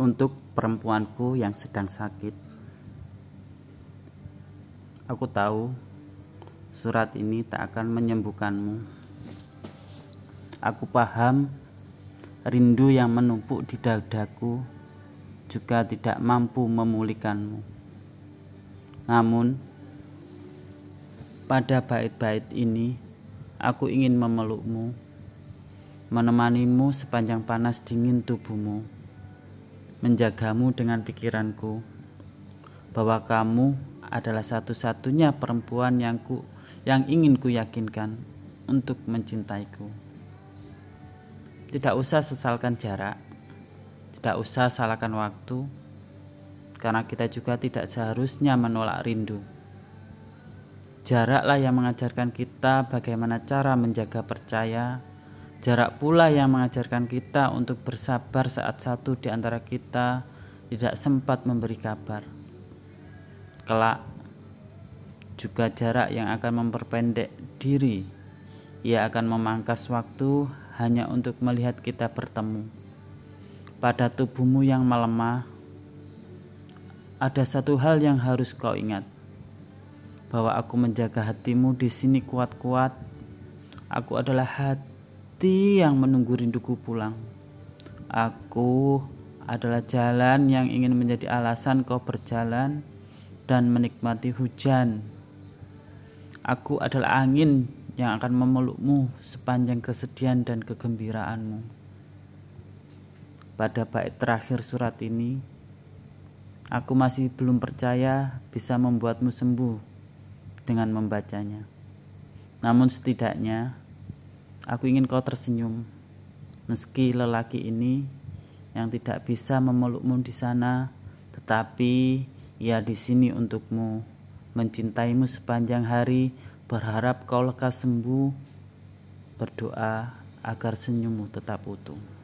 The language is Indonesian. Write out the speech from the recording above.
untuk perempuanku yang sedang sakit. Aku tahu surat ini tak akan menyembuhkanmu. Aku paham rindu yang menumpuk di dadaku juga tidak mampu memulihkanmu. Namun, pada bait-bait ini, aku ingin memelukmu, menemanimu sepanjang panas dingin tubuhmu, menjagamu dengan pikiranku, bahwa kamu adalah satu-satunya perempuan yang ku yang ingin ku yakinkan untuk mencintaiku. Tidak usah sesalkan jarak, tidak usah salahkan waktu, karena kita juga tidak seharusnya menolak rindu. Jaraklah yang mengajarkan kita bagaimana cara menjaga percaya. Jarak pula yang mengajarkan kita untuk bersabar saat satu di antara kita tidak sempat memberi kabar. Kelak juga jarak yang akan memperpendek diri. Ia akan memangkas waktu hanya untuk melihat kita bertemu. Pada tubuhmu yang melemah, ada satu hal yang harus kau ingat bahwa aku menjaga hatimu di sini kuat-kuat. Aku adalah hati yang menunggu rinduku pulang. Aku adalah jalan yang ingin menjadi alasan kau berjalan dan menikmati hujan. Aku adalah angin yang akan memelukmu sepanjang kesedihan dan kegembiraanmu. Pada bait terakhir surat ini, aku masih belum percaya bisa membuatmu sembuh dengan membacanya. Namun setidaknya aku ingin kau tersenyum. Meski lelaki ini yang tidak bisa memelukmu di sana tetapi ia di sini untukmu. Mencintaimu sepanjang hari berharap kau lekas sembuh. Berdoa agar senyummu tetap utuh